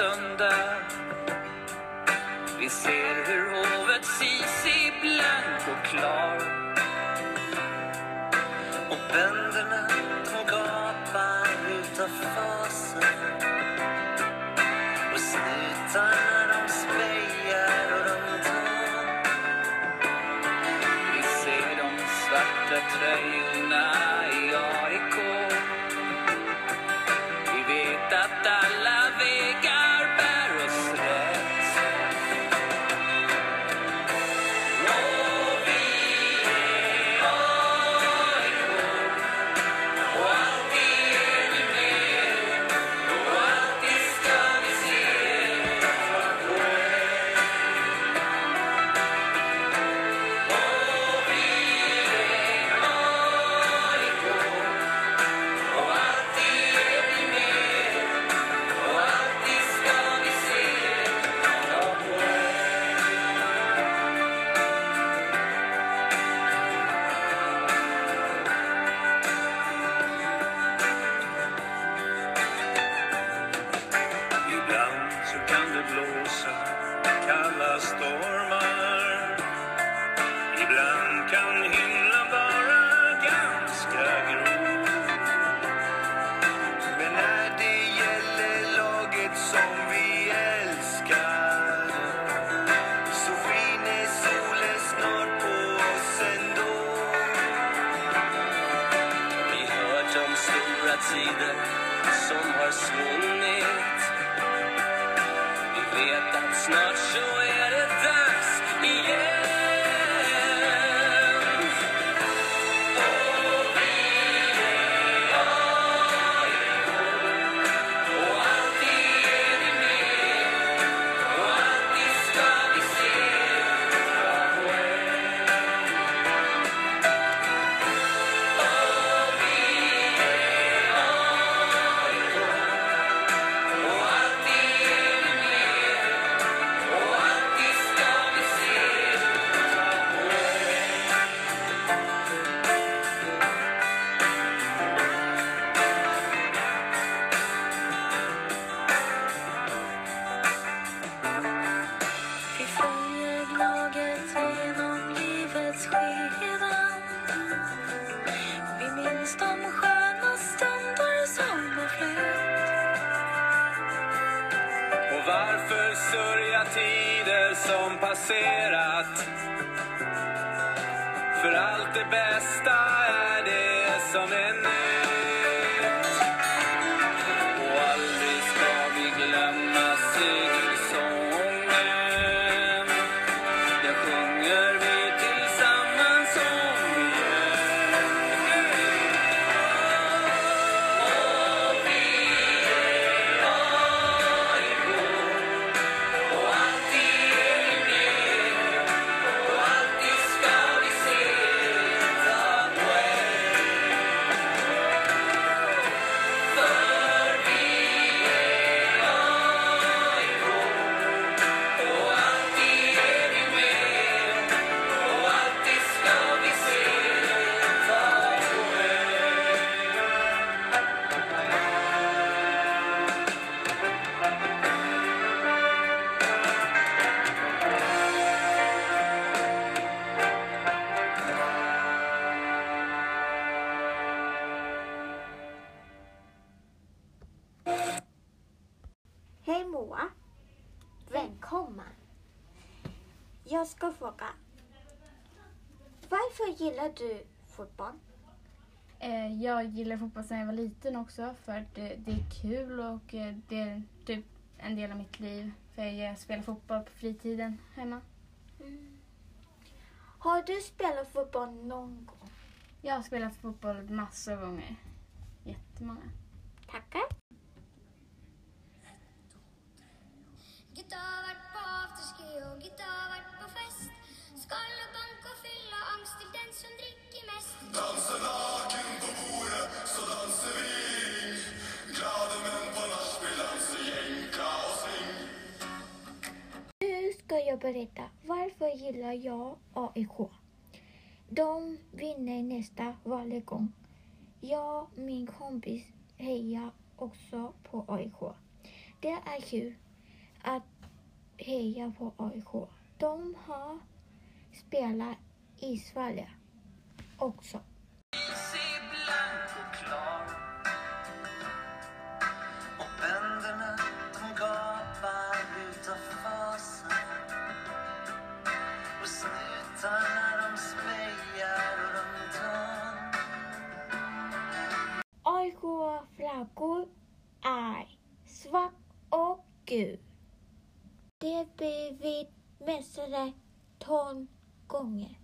söndag. Vi ser hur hovet Sisi blank och klar Och bönderna de gapar utav fasen som har som passerat? För allt det bästa är Moa. Välkommen. Jag ska fråga. Varför gillar du fotboll? Eh, Jag gillar fotboll sedan jag var liten också för att det, det är kul och eh, det är typ en del av mitt liv. För jag spelar fotboll på fritiden hemma. Har du spelat fotboll någon gång? Jag har spelat fotboll massor av gånger. Jättemånga. Tackar. Gutta har varit på afterski och gutta har varit på fest. Skål och bank och fylla angst till den som dricker mest. Nu ska jag berätta varför gillar jag AIK. De vinner nästa varje gång. Jag och min kompis hejar också på AIK. Det är kul att Heja på AIK. De har spelat i Sverige också. AIK flaggor är svart och gul. Det blir vi mästare tolv gånger.